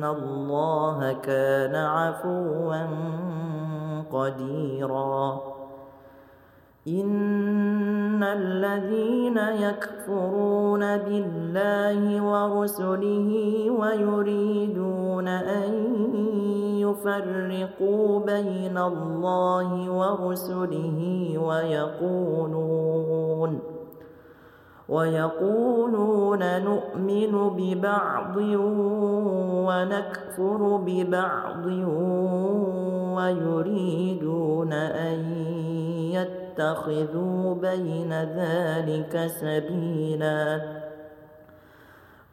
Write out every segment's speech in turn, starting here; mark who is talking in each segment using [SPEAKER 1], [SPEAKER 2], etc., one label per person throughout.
[SPEAKER 1] إن الله كان عفوا قديرا إن الذين يكفرون بالله ورسله ويريدون أن يفرقوا بين الله ورسله ويقولون ويقولون نؤمن ببعض ونكفر ببعض ويريدون أن يتخذوا بين ذلك سبيلا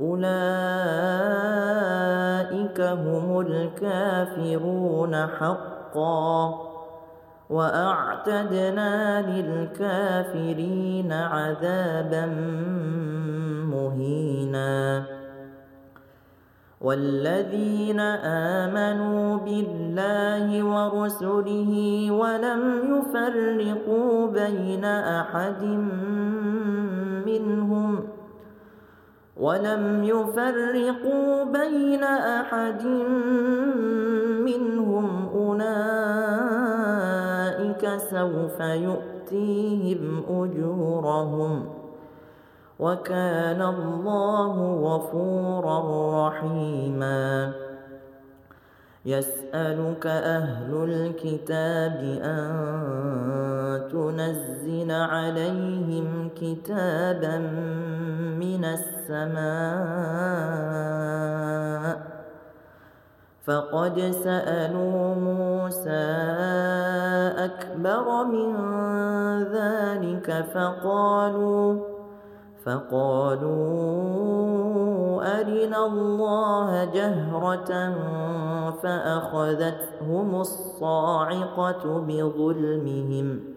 [SPEAKER 1] أولئك هم الكافرون حقا واعتدنا للكافرين عذابا مهينا والذين امنوا بالله ورسله ولم يفرقوا بين احد منهم ولم يفرقوا بين احد منهم اولئك ربك سوف يؤتيهم أجورهم وكان الله غفورا رحيما يسألك أهل الكتاب أن تنزل عليهم كتابا من السماء فقد سألوا موسى أكبر من ذلك فقالوا فقالوا أرنا الله جهرة فأخذتهم الصاعقة بظلمهم ۖ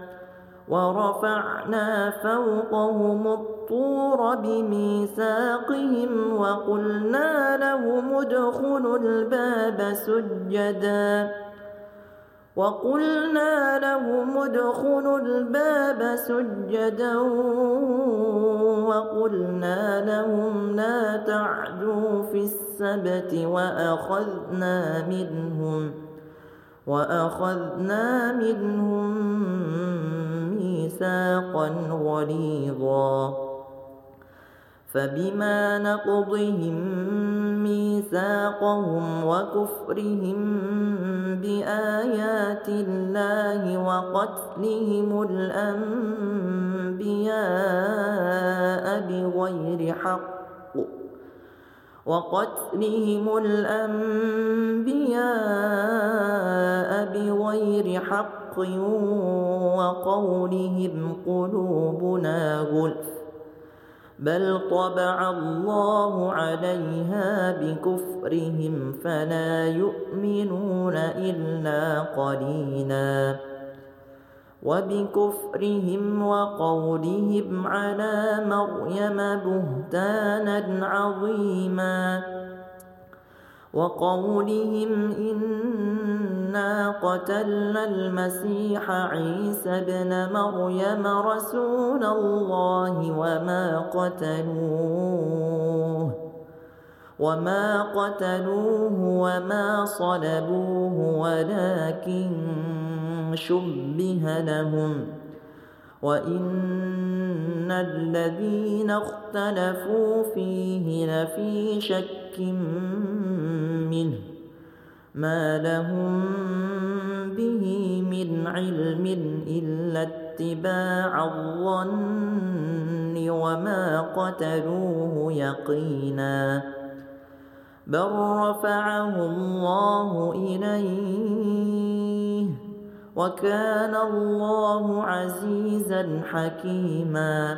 [SPEAKER 1] ورفعنا فوقهم الطور بميثاقهم وقلنا لهم ادخلوا الباب سجدا وقلنا لهم ادخلوا الباب سجدا وقلنا لهم لا تعدوا في السبت وأخذنا منهم وأخذنا منهم ميثاقا غليظا فبما نقضهم ميثاقهم وكفرهم بآيات الله وقتلهم الأنبياء بغير حق وقتلهم الأنبياء بغير حق بالحق وقولهم قلوبنا غلف بل طبع الله عليها بكفرهم فلا يؤمنون الا قليلا وبكفرهم وقولهم على مريم بهتانا عظيما وقولهم إن إنا قتلنا المسيح عيسى بن مريم رسول الله وما قتلوه وما قتلوه وما صلبوه ولكن شبه لهم وإن الذين اختلفوا فيه لفي شك منه ما لهم به من علم إلا اتباع الظن وما قتلوه يقينا بل رفعه الله إليه وكان الله عزيزا حكيما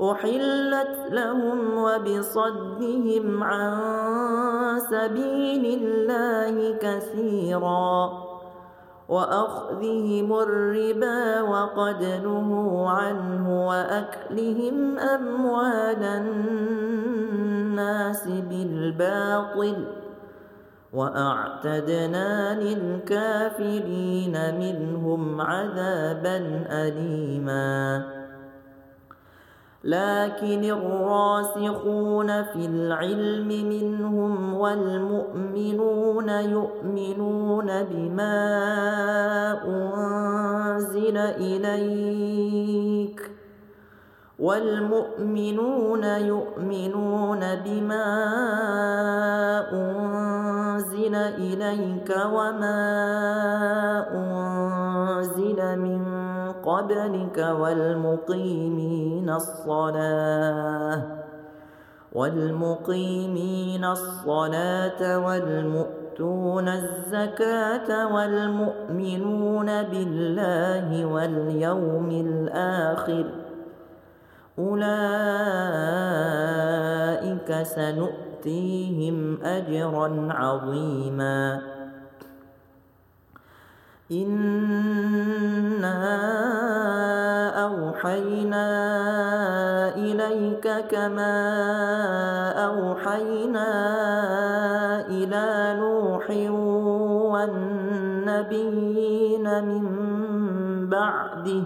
[SPEAKER 1] أحلت لهم وبصدهم عن سبيل الله كثيرا وأخذهم الربا وقد نهوا عنه وأكلهم أموال الناس بالباطل وأعتدنا للكافرين منهم عذابا أليماً لكن الراسخون في العلم منهم والمؤمنون يؤمنون بما أنزل إليك والمؤمنون يؤمنون بما أنزل إليك وما أنزل من قبلك والمقيمين الصلاة والمقيمين الصلاة والمؤتون الزكاة والمؤمنون بالله واليوم الآخر أولئك سنؤتيهم أجرا عظيماً إنا أوحينا إليك كما أوحينا إلى نوح والنبيين من بعده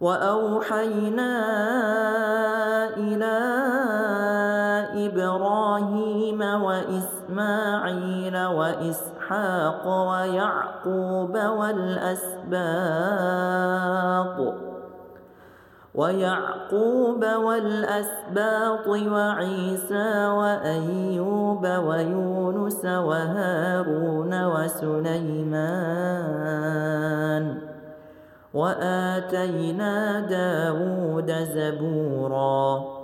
[SPEAKER 1] وأوحينا إلى إبراهيم وإسماعيل وإسماعيل وإسحاق ويعقوب والأسباط ويعقوب والأسباط وعيسى وأيوب ويونس وهارون وسليمان وآتينا داود زبوراً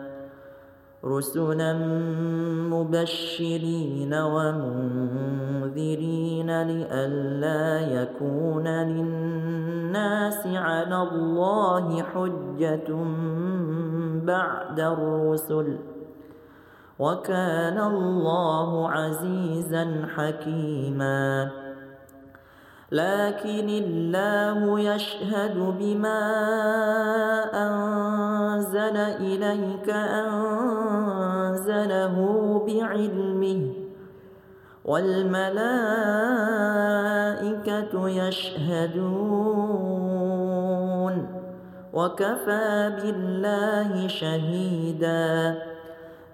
[SPEAKER 1] رسلا مبشرين ومنذرين لئلا يكون للناس على الله حجة بعد الرسل وكان الله عزيزا حكيماً لكن الله يشهد بما أنزل إليك أنزله بعلمه والملائكة يشهدون وكفى بالله شهيداً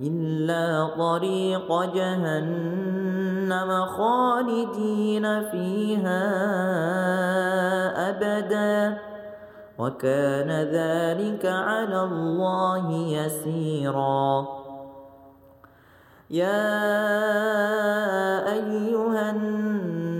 [SPEAKER 1] إلا طريق جهنم خالدين فيها أبدا وكان ذلك على الله يسيرا يا أيها الناس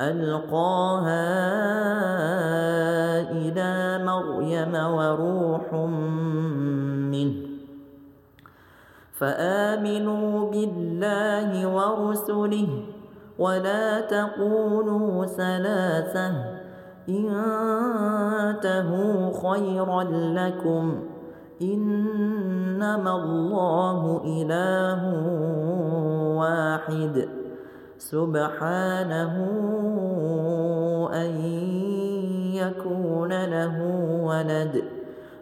[SPEAKER 1] القاها الى مريم وروح منه فامنوا بالله ورسله ولا تقولوا ثلاثه انتهوا خيرا لكم انما الله اله واحد سبحانه أن يكون له ولد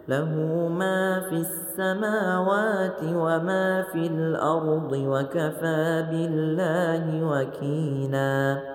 [SPEAKER 1] له ما في السماوات وما في الأرض وكفى بالله وكيلاً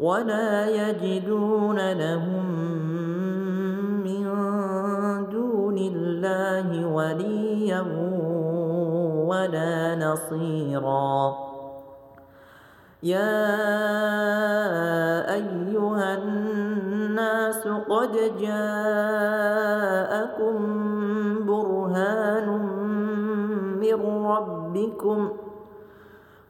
[SPEAKER 1] ولا يجدون لهم من دون الله وليا ولا نصيرا يا ايها الناس قد جاءكم برهان من ربكم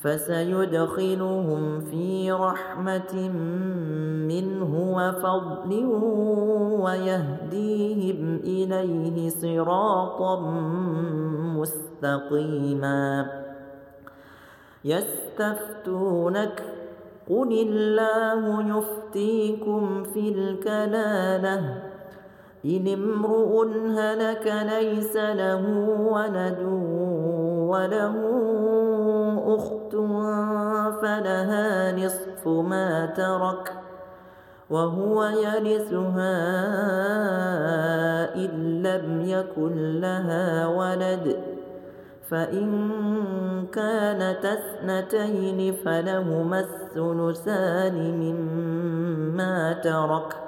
[SPEAKER 1] فسيدخلهم في رحمة منه وفضل ويهديهم إليه صراطا مستقيما يستفتونك قل الله يفتيكم في الكلاله إن امرؤ هلك ليس له ولد وله أخت فلها نصف ما ترك وهو يرثها إن لم يكن لها ولد فإن كانت اثنتين فلهما الثلثان مما ترك ۖ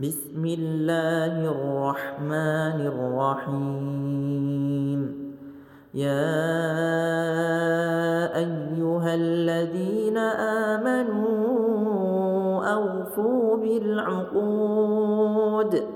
[SPEAKER 1] بسم الله الرحمن الرحيم يا ايها الذين امنوا اوفوا بالعقود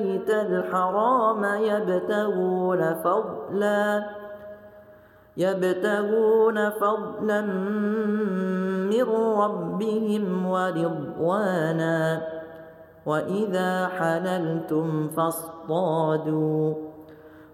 [SPEAKER 1] البيت الحرام يبتغون فضلا يبتغون فضلا من ربهم ورضوانا وإذا حللتم فاصطادوا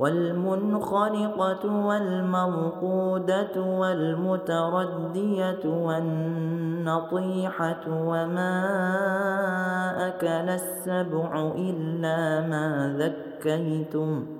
[SPEAKER 1] والمنخنقة والموقودة والمتردية والنطيحة وما أكل السبع إلا ما ذكيتم ۖ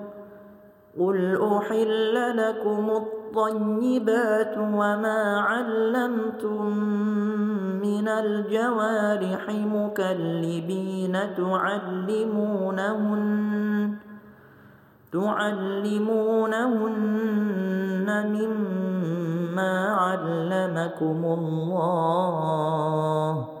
[SPEAKER 1] قل أحل لكم الطيبات وما علمتم من الجوارح مكلبين تعلمونهن تعلمونهن مما علمكم الله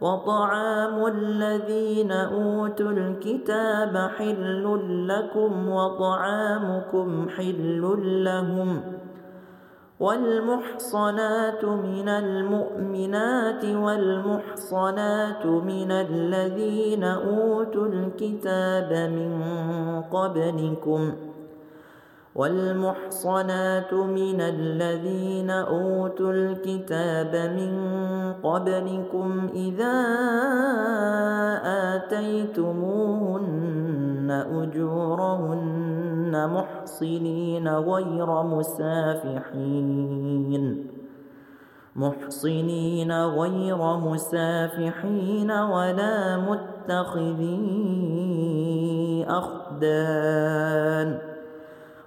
[SPEAKER 1] وطعام الذين أوتوا الكتاب حل لكم وطعامكم حل لهم والمحصنات من المؤمنات والمحصنات من الذين أوتوا الكتاب من قبلكم ۖ والمحصنات من الذين أوتوا الكتاب من قبلكم إذا آتيتموهن أجورهن محصنين غير مسافحين محصنين غير مسافحين ولا متخذي أخدان ۖ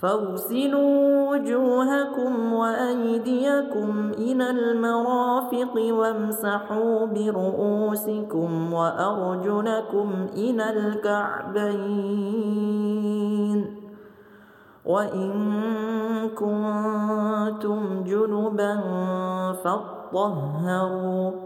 [SPEAKER 1] فاغسلوا وجوهكم وأيديكم إلى المرافق وامسحوا برؤوسكم وأرجلكم إلى الكعبين وإن كنتم جنبا فاطهروا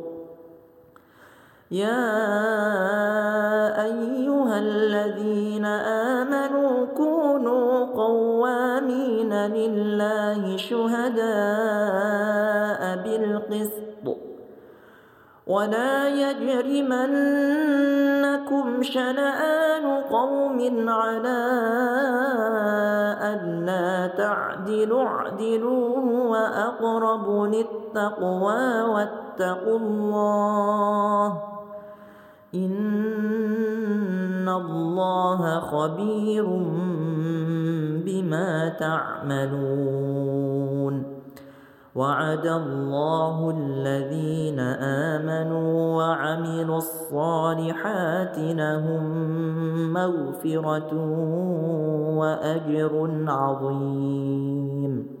[SPEAKER 1] يا أيها الذين آمنوا كونوا قوامين لله شهداء بالقسط ولا يجرمنكم شنآن قوم على أن لا تعدلوا اعدلوا هو أقرب للتقوى واتقوا الله إن الله خبير بما تعملون وعد الله الذين آمنوا وعملوا الصالحات لهم مغفرة وأجر عظيم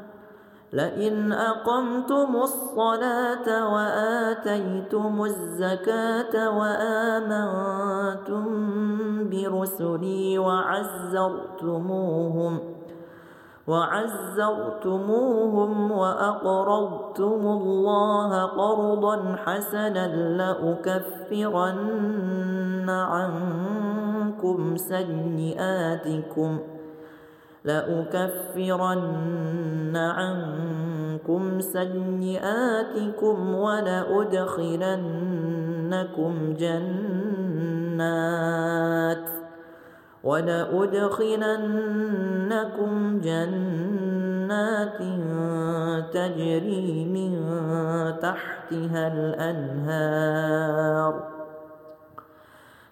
[SPEAKER 1] لئن أقمتم الصلاة وآتيتم الزكاة وآمنتم برسلي وعزرتموهم وعزرتموهم وأقرضتم الله قرضا حسنا لأكفرن عنكم سيئاتكم ۖ لأكفرن عنكم سيئاتكم ولأدخلنكم جنات ولأدخلنكم جنات تجري من تحتها الأنهار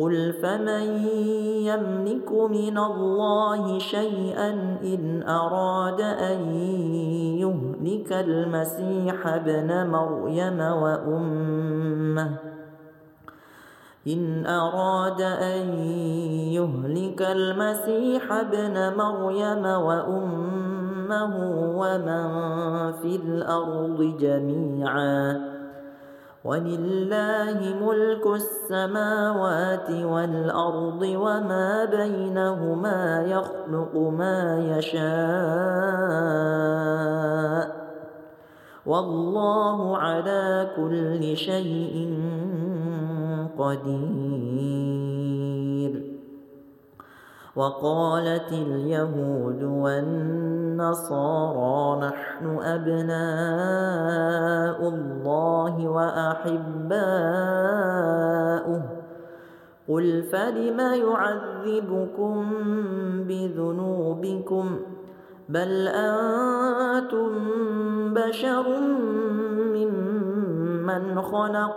[SPEAKER 1] قل فمن يملك من الله شيئا إن أراد أن يهلك المسيح ابن مريم وأمه إن أراد أن يهلك المسيح ابن مريم وأمه ومن في الأرض جميعاً ولله ملك السماوات والأرض وما بينهما يخلق ما يشاء والله على كل شيء قدير وقالت اليهود والنصارى نحن أبناء الله وأحباؤه قل فلم يعذبكم بذنوبكم بل أنتم بشر ممن خلق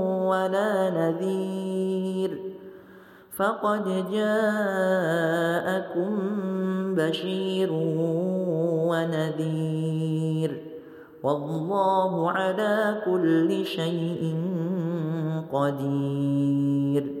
[SPEAKER 1] ولا نذير فقد جاءكم بشير ونذير والله على كل شيء قدير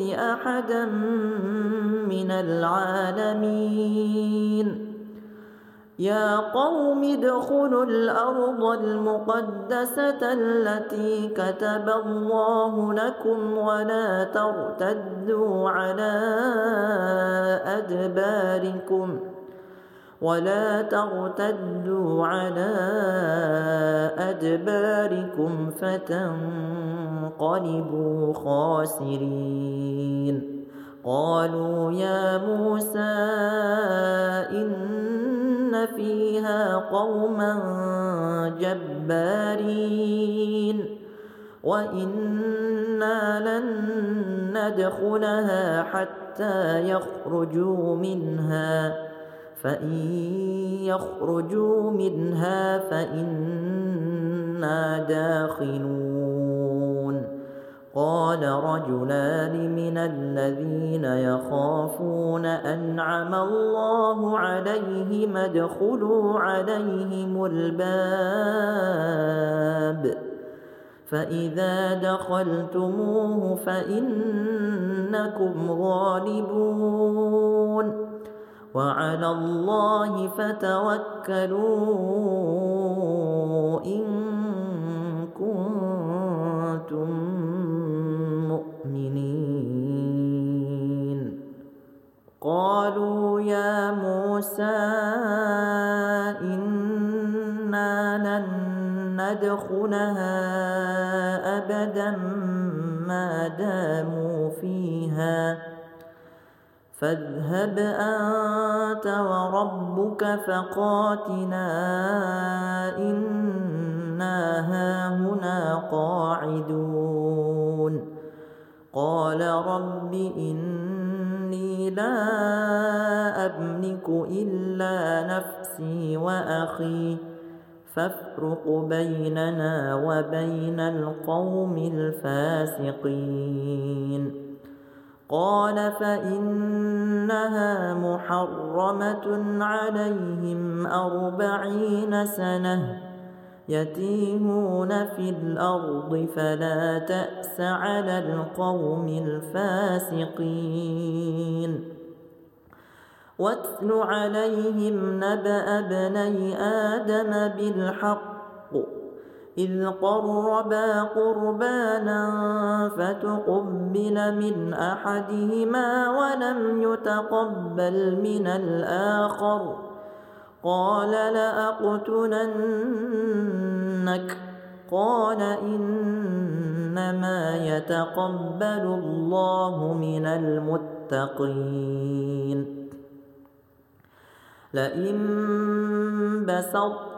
[SPEAKER 1] يؤت احدا من العالمين يا قوم ادخلوا الارض المقدسه التي كتب الله لكم ولا ترتدوا على ادباركم ولا ترتدوا على أدباركم فتنقلبوا خاسرين قالوا يا موسى إن فيها قوما جبارين وإنا لن ندخلها حتى يخرجوا منها فإن يخرجوا منها فإنا داخلون قال رجلان من الذين يخافون أنعم الله عليهم ادخلوا عليهم الباب فإذا دخلتموه فإنكم غالبون وعلى الله فتوكلوا إن كنتم مؤمنين قالوا يا موسى إنا لن ندخلها أبدا ما داموا فيها فاذهب أنت وربك فقاتلا إنا هاهنا قاعدون قال رب إني لا أملك إلا نفسي وأخي فافرق بيننا وبين القوم الفاسقين قال فإنها محرمة عليهم أربعين سنة يتيهون في الأرض فلا تأس على القوم الفاسقين واتل عليهم نبأ بني آدم بالحق إذ قربا قربانا فتقبل من أحدهما ولم يتقبل من الآخر قال لأقتلنك قال إنما يتقبل الله من المتقين لئن بسطت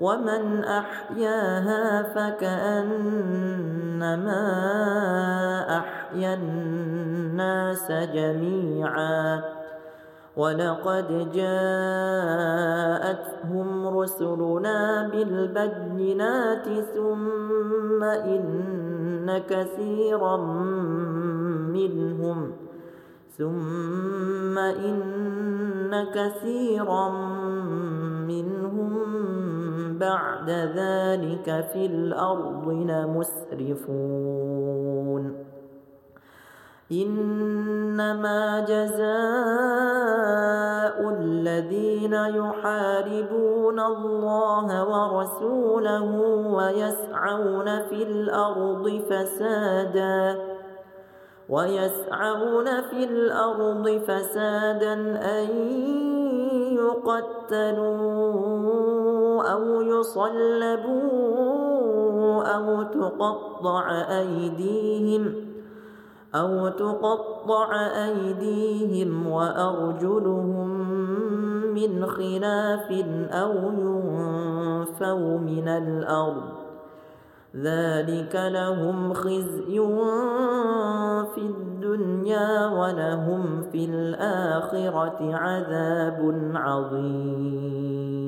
[SPEAKER 1] ومن أحياها فكأنما أحيا الناس جميعا ولقد جاءتهم رسلنا بالبينات ثم إن كثيرا منهم ثم إن كثيرا منهم بعد ذلك في الأرض لمسرفون إنما جزاء الذين يحاربون الله ورسوله ويسعون في الأرض فسادا ويسعون في الأرض فسادا أن يقتلون أو يصلبوا أو تقطع أيديهم أو تقطع أيديهم وأرجلهم من خلاف أو ينفوا من الأرض ذلك لهم خزي في الدنيا ولهم في الآخرة عذاب عظيم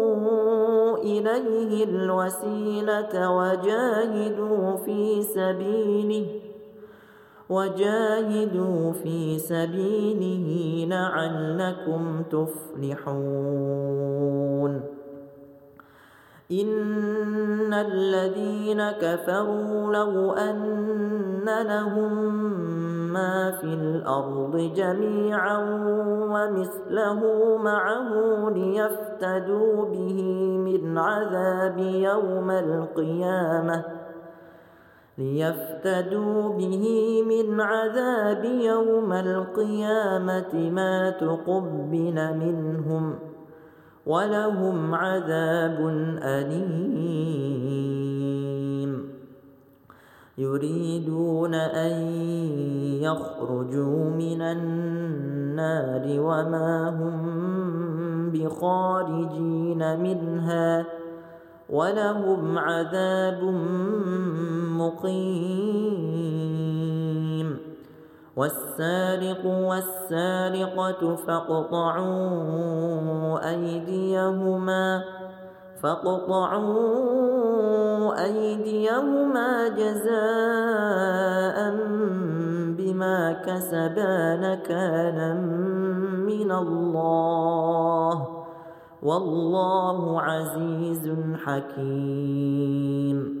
[SPEAKER 1] إليه الوسيلة وجاهدوا في سبيله وجاهدوا في سبيله لعلكم تفلحون إن الذين كفروا لو أن لهم ما في الأرض جميعا ومثله معه ليفتدوا به من عذاب يوم القيامة ليفتدوا به من عذاب يوم القيامة ما تقبل منهم ۖ ولهم عذاب أليم يريدون أن يخرجوا من النار وما هم بخارجين منها ولهم عذاب مقيم والسارق والسارقة فاقطعوا أيديهما فاقطعوا أيديهما جزاء بما كسبا نكالا من الله والله عزيز حكيم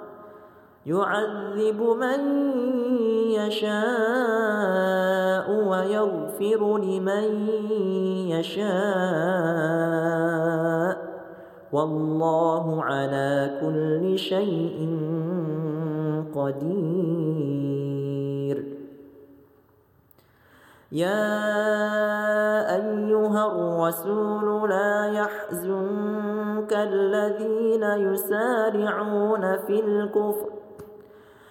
[SPEAKER 1] يعذب من يشاء ويغفر لمن يشاء والله على كل شيء قدير يا ايها الرسول لا يحزنك الذين يسارعون في الكفر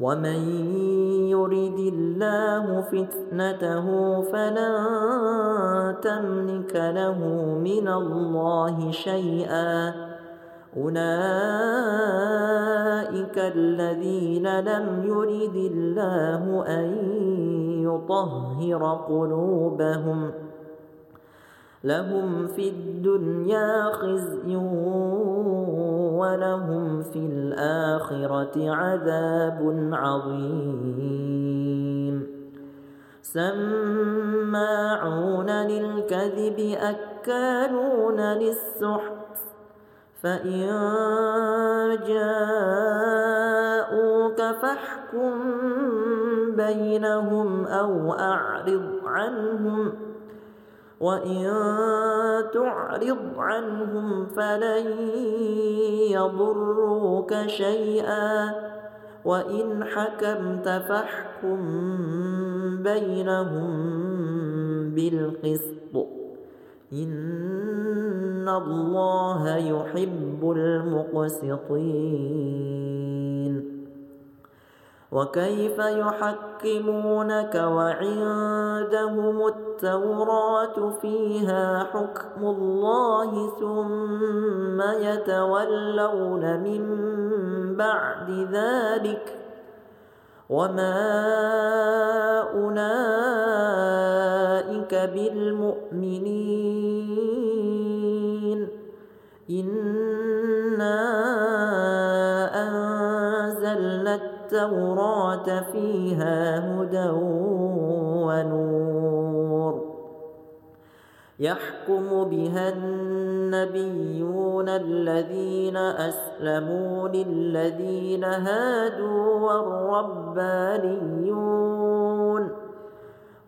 [SPEAKER 1] ومن يرد الله فتنته فلن تملك له من الله شيئا اولئك الذين لم يرد الله ان يطهر قلوبهم لهم في الدنيا خزي ولهم في الآخرة عذاب عظيم سماعون للكذب أكالون للسحت فإن جاءوك فاحكم بينهم أو أعرض عنهم ۖ وإن تعرض عنهم فلن يضروك شيئا وإن حكمت فاحكم بينهم بالقسط إن الله يحب المقسطين وكيف يحكمونك وعندهم التوراة فيها حكم الله ثم يتولون من بعد ذلك وما أولئك بالمؤمنين إِنَّا التوراة فيها هدى ونور يحكم بها النبيون الذين أسلموا للذين هادوا والربانيون ۖ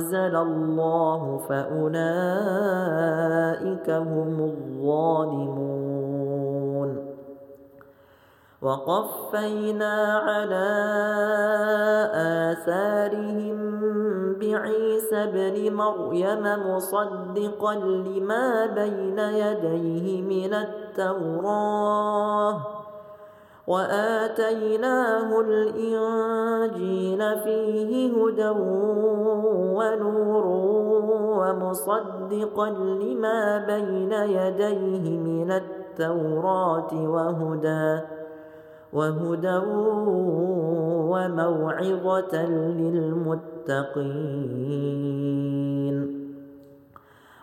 [SPEAKER 1] أنزل الله فأولئك هم الظالمون وقفينا على آثارهم بعيسى ابن مريم مصدقا لما بين يديه من التوراه واتيناه الانجيل فيه هدى ونور ومصدقا لما بين يديه من التوراه وهدى وهدى وموعظه للمتقين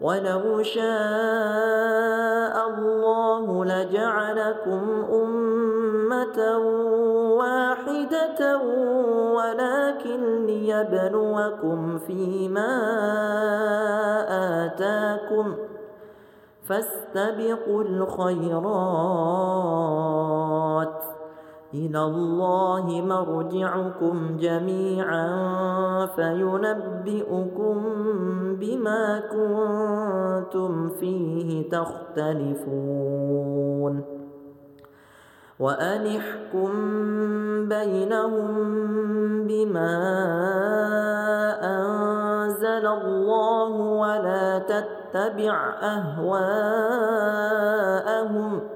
[SPEAKER 1] ولو شاء الله لجعلكم أمة واحدة ولكن ليبلوكم فيما آتاكم فاستبقوا الخيرات إلى الله مرجعكم جميعا فينبئكم بما كنتم فيه تختلفون وانحكم بينهم بما أنزل الله ولا تتبع أهواءهم ۖ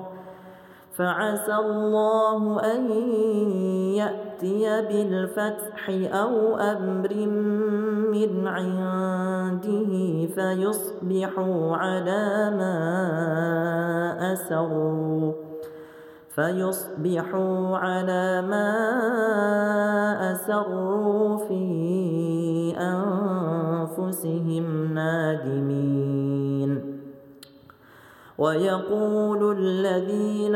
[SPEAKER 1] فعسى الله أن يأتي بالفتح أو أمر من عنده فيصبحوا على ما أسروا فيصبحوا على ما أسروا في أنفسهم نادمين ويقول الذين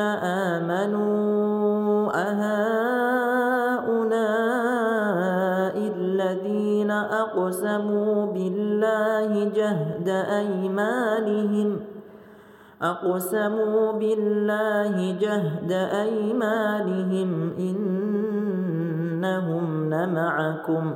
[SPEAKER 1] آمنوا أهؤلاء الذين أقسموا بالله جهد أيمانهم أقسموا بالله جهد أيمانهم إنهم لمعكم ۖ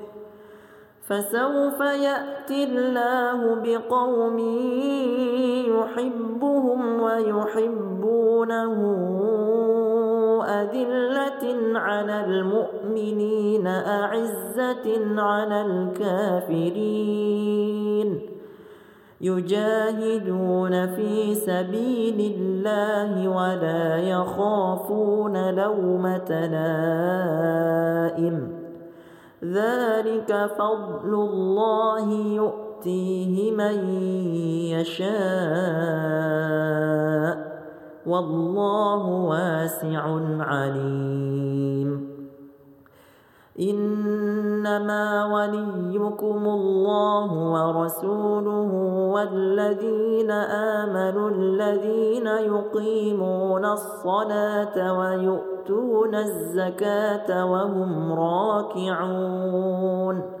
[SPEAKER 1] فسوف يأتي الله بقوم يحبهم ويحبونه أذلة على المؤمنين أعزة على الكافرين يجاهدون في سبيل الله ولا يخافون لومة لائم ذلك فضل الله يؤتيه من يشاء والله واسع عليم إنما وليكم الله ورسوله والذين آمنوا الذين يقيمون الصلاة ويؤتون الزكاة وهم راكعون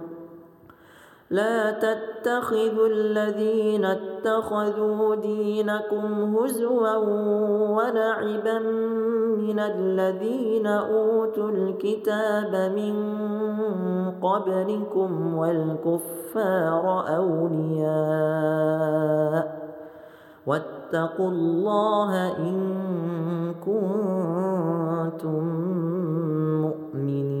[SPEAKER 1] لا تتخذوا الذين اتخذوا دينكم هزوا ولعبا من الذين اوتوا الكتاب من قبلكم والكفار اولياء واتقوا الله ان كنتم مؤمنين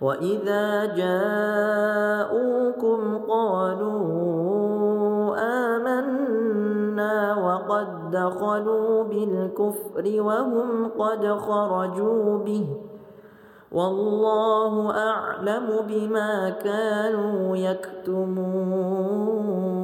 [SPEAKER 1] وإذا جاءوكم قالوا آمنا وقد دخلوا بالكفر وهم قد خرجوا به والله أعلم بما كانوا يكتمون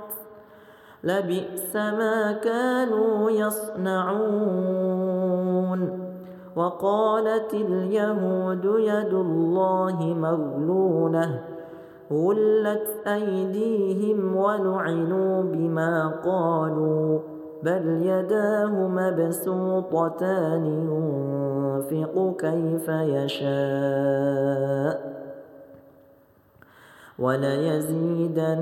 [SPEAKER 1] لبئس ما كانوا يصنعون وقالت اليهود يد الله مغلونه غلت ايديهم ولعنوا بما قالوا بل يداه مبسوطتان ينفق كيف يشاء وليزيدن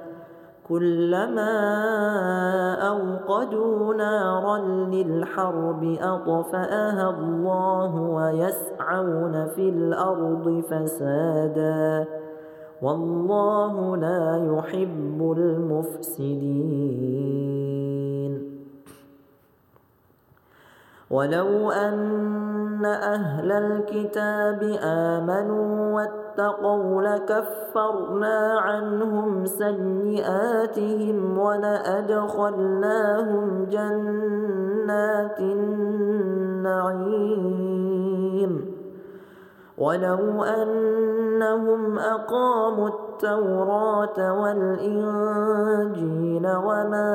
[SPEAKER 1] كلما أوقدوا نارا للحرب أطفأها الله ويسعون في الأرض فسادا والله لا يحب المفسدين ولو أن أهل الكتاب آمنوا واتقوا لكفرنا عنهم سيئاتهم ولأدخلناهم جنات النعيم ولو أنهم أقاموا التوراة والإنجيل وما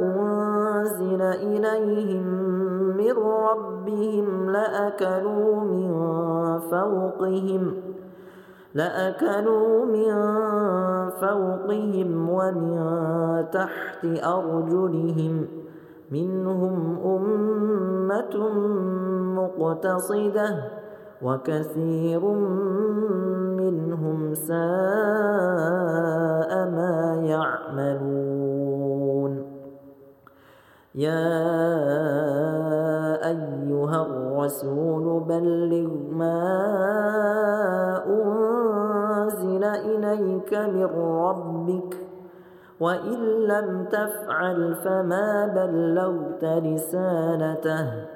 [SPEAKER 1] أنزل إليهم من ربهم لأكلوا من فوقهم لأكلوا من فوقهم ومن تحت أرجلهم منهم أمة مقتصده وكثير منهم ساء ما يعملون يا ايها الرسول بلغ ما انزل اليك من ربك وان لم تفعل فما بلغت رسالته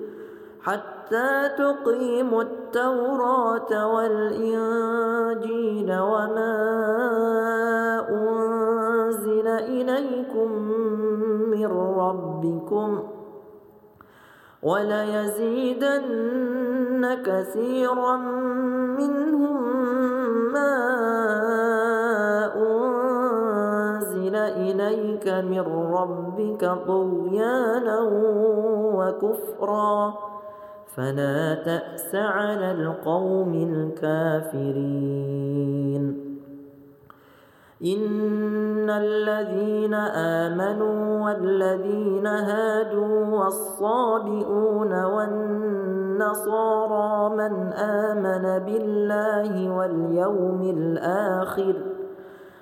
[SPEAKER 1] حتى تقيموا التوراة والإنجيل وما أنزل إليكم من ربكم وليزيدن كثيرا منهم ما أنزل إليك من ربك طغيانا وكفرا فلا تأس على القوم الكافرين إن الذين آمنوا والذين هادوا والصابئون والنصارى من آمن بالله واليوم الآخر ۖ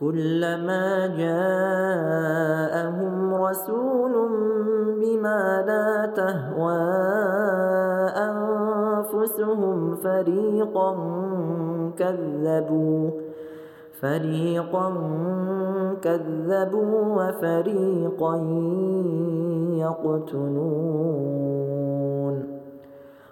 [SPEAKER 1] كلما جاءهم رسول بما لا تهوى انفسهم فريقا كذبوا فريقا كذبوا وفريقا يقتلون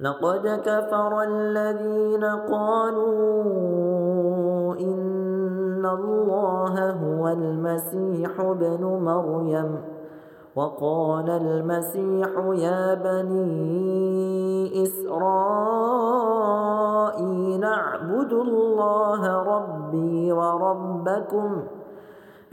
[SPEAKER 1] لقد كفر الذين قالوا إن الله هو المسيح ابن مريم وقال المسيح يا بني إسرائيل اعبدوا الله ربي وربكم ۖ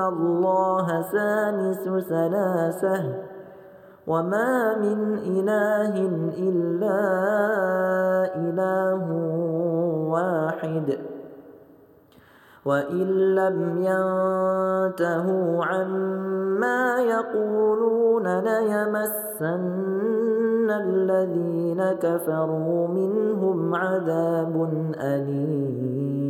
[SPEAKER 1] إن الله ثالث ثلاثة وما من إله إلا إله واحد وإن لم ينتهوا عما يقولون ليمسن الذين كفروا منهم عذاب أليم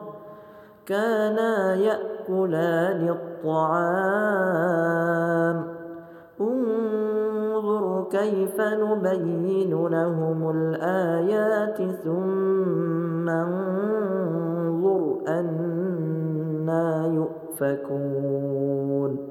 [SPEAKER 1] كانا ياكلان الطعام انظر كيف نبين لهم الايات ثم انظر انا يؤفكون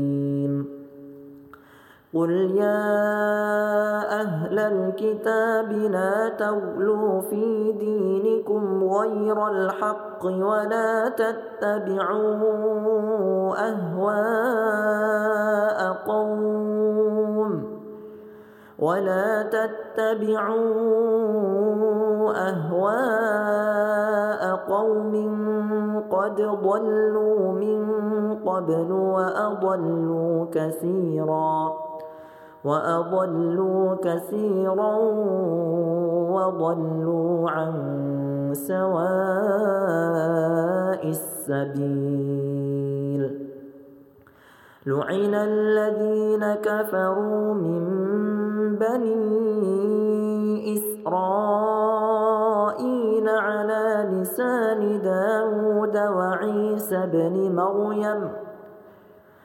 [SPEAKER 1] قل يا أهل الكتاب لا تغلوا في دينكم غير الحق ولا تتبعوا أهواء قوم ولا تتبعوا أهواء قوم قد ضلوا من قبل وأضلوا كثيراً وأضلوا كثيرا وضلوا عن سواء السبيل لعن الذين كفروا من بني إسرائيل على لسان داود وعيسى بن مريم ۖ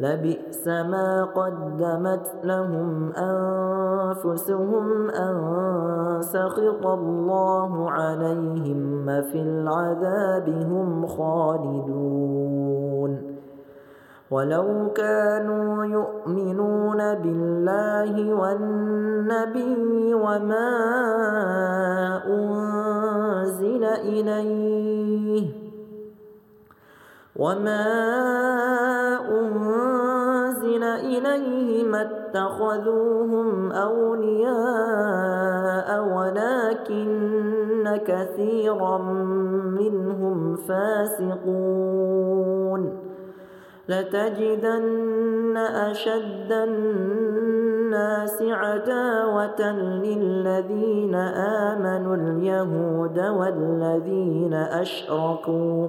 [SPEAKER 1] لبئس ما قدمت لهم أنفسهم أن سخط الله عليهم في العذاب هم خالدون ولو كانوا يؤمنون بالله والنبي وما أنزل إليه وما أنزل إليه ما اتخذوهم أولياء ولكن كثيرا منهم فاسقون لتجدن أشد الناس عداوة للذين آمنوا اليهود والذين أشركوا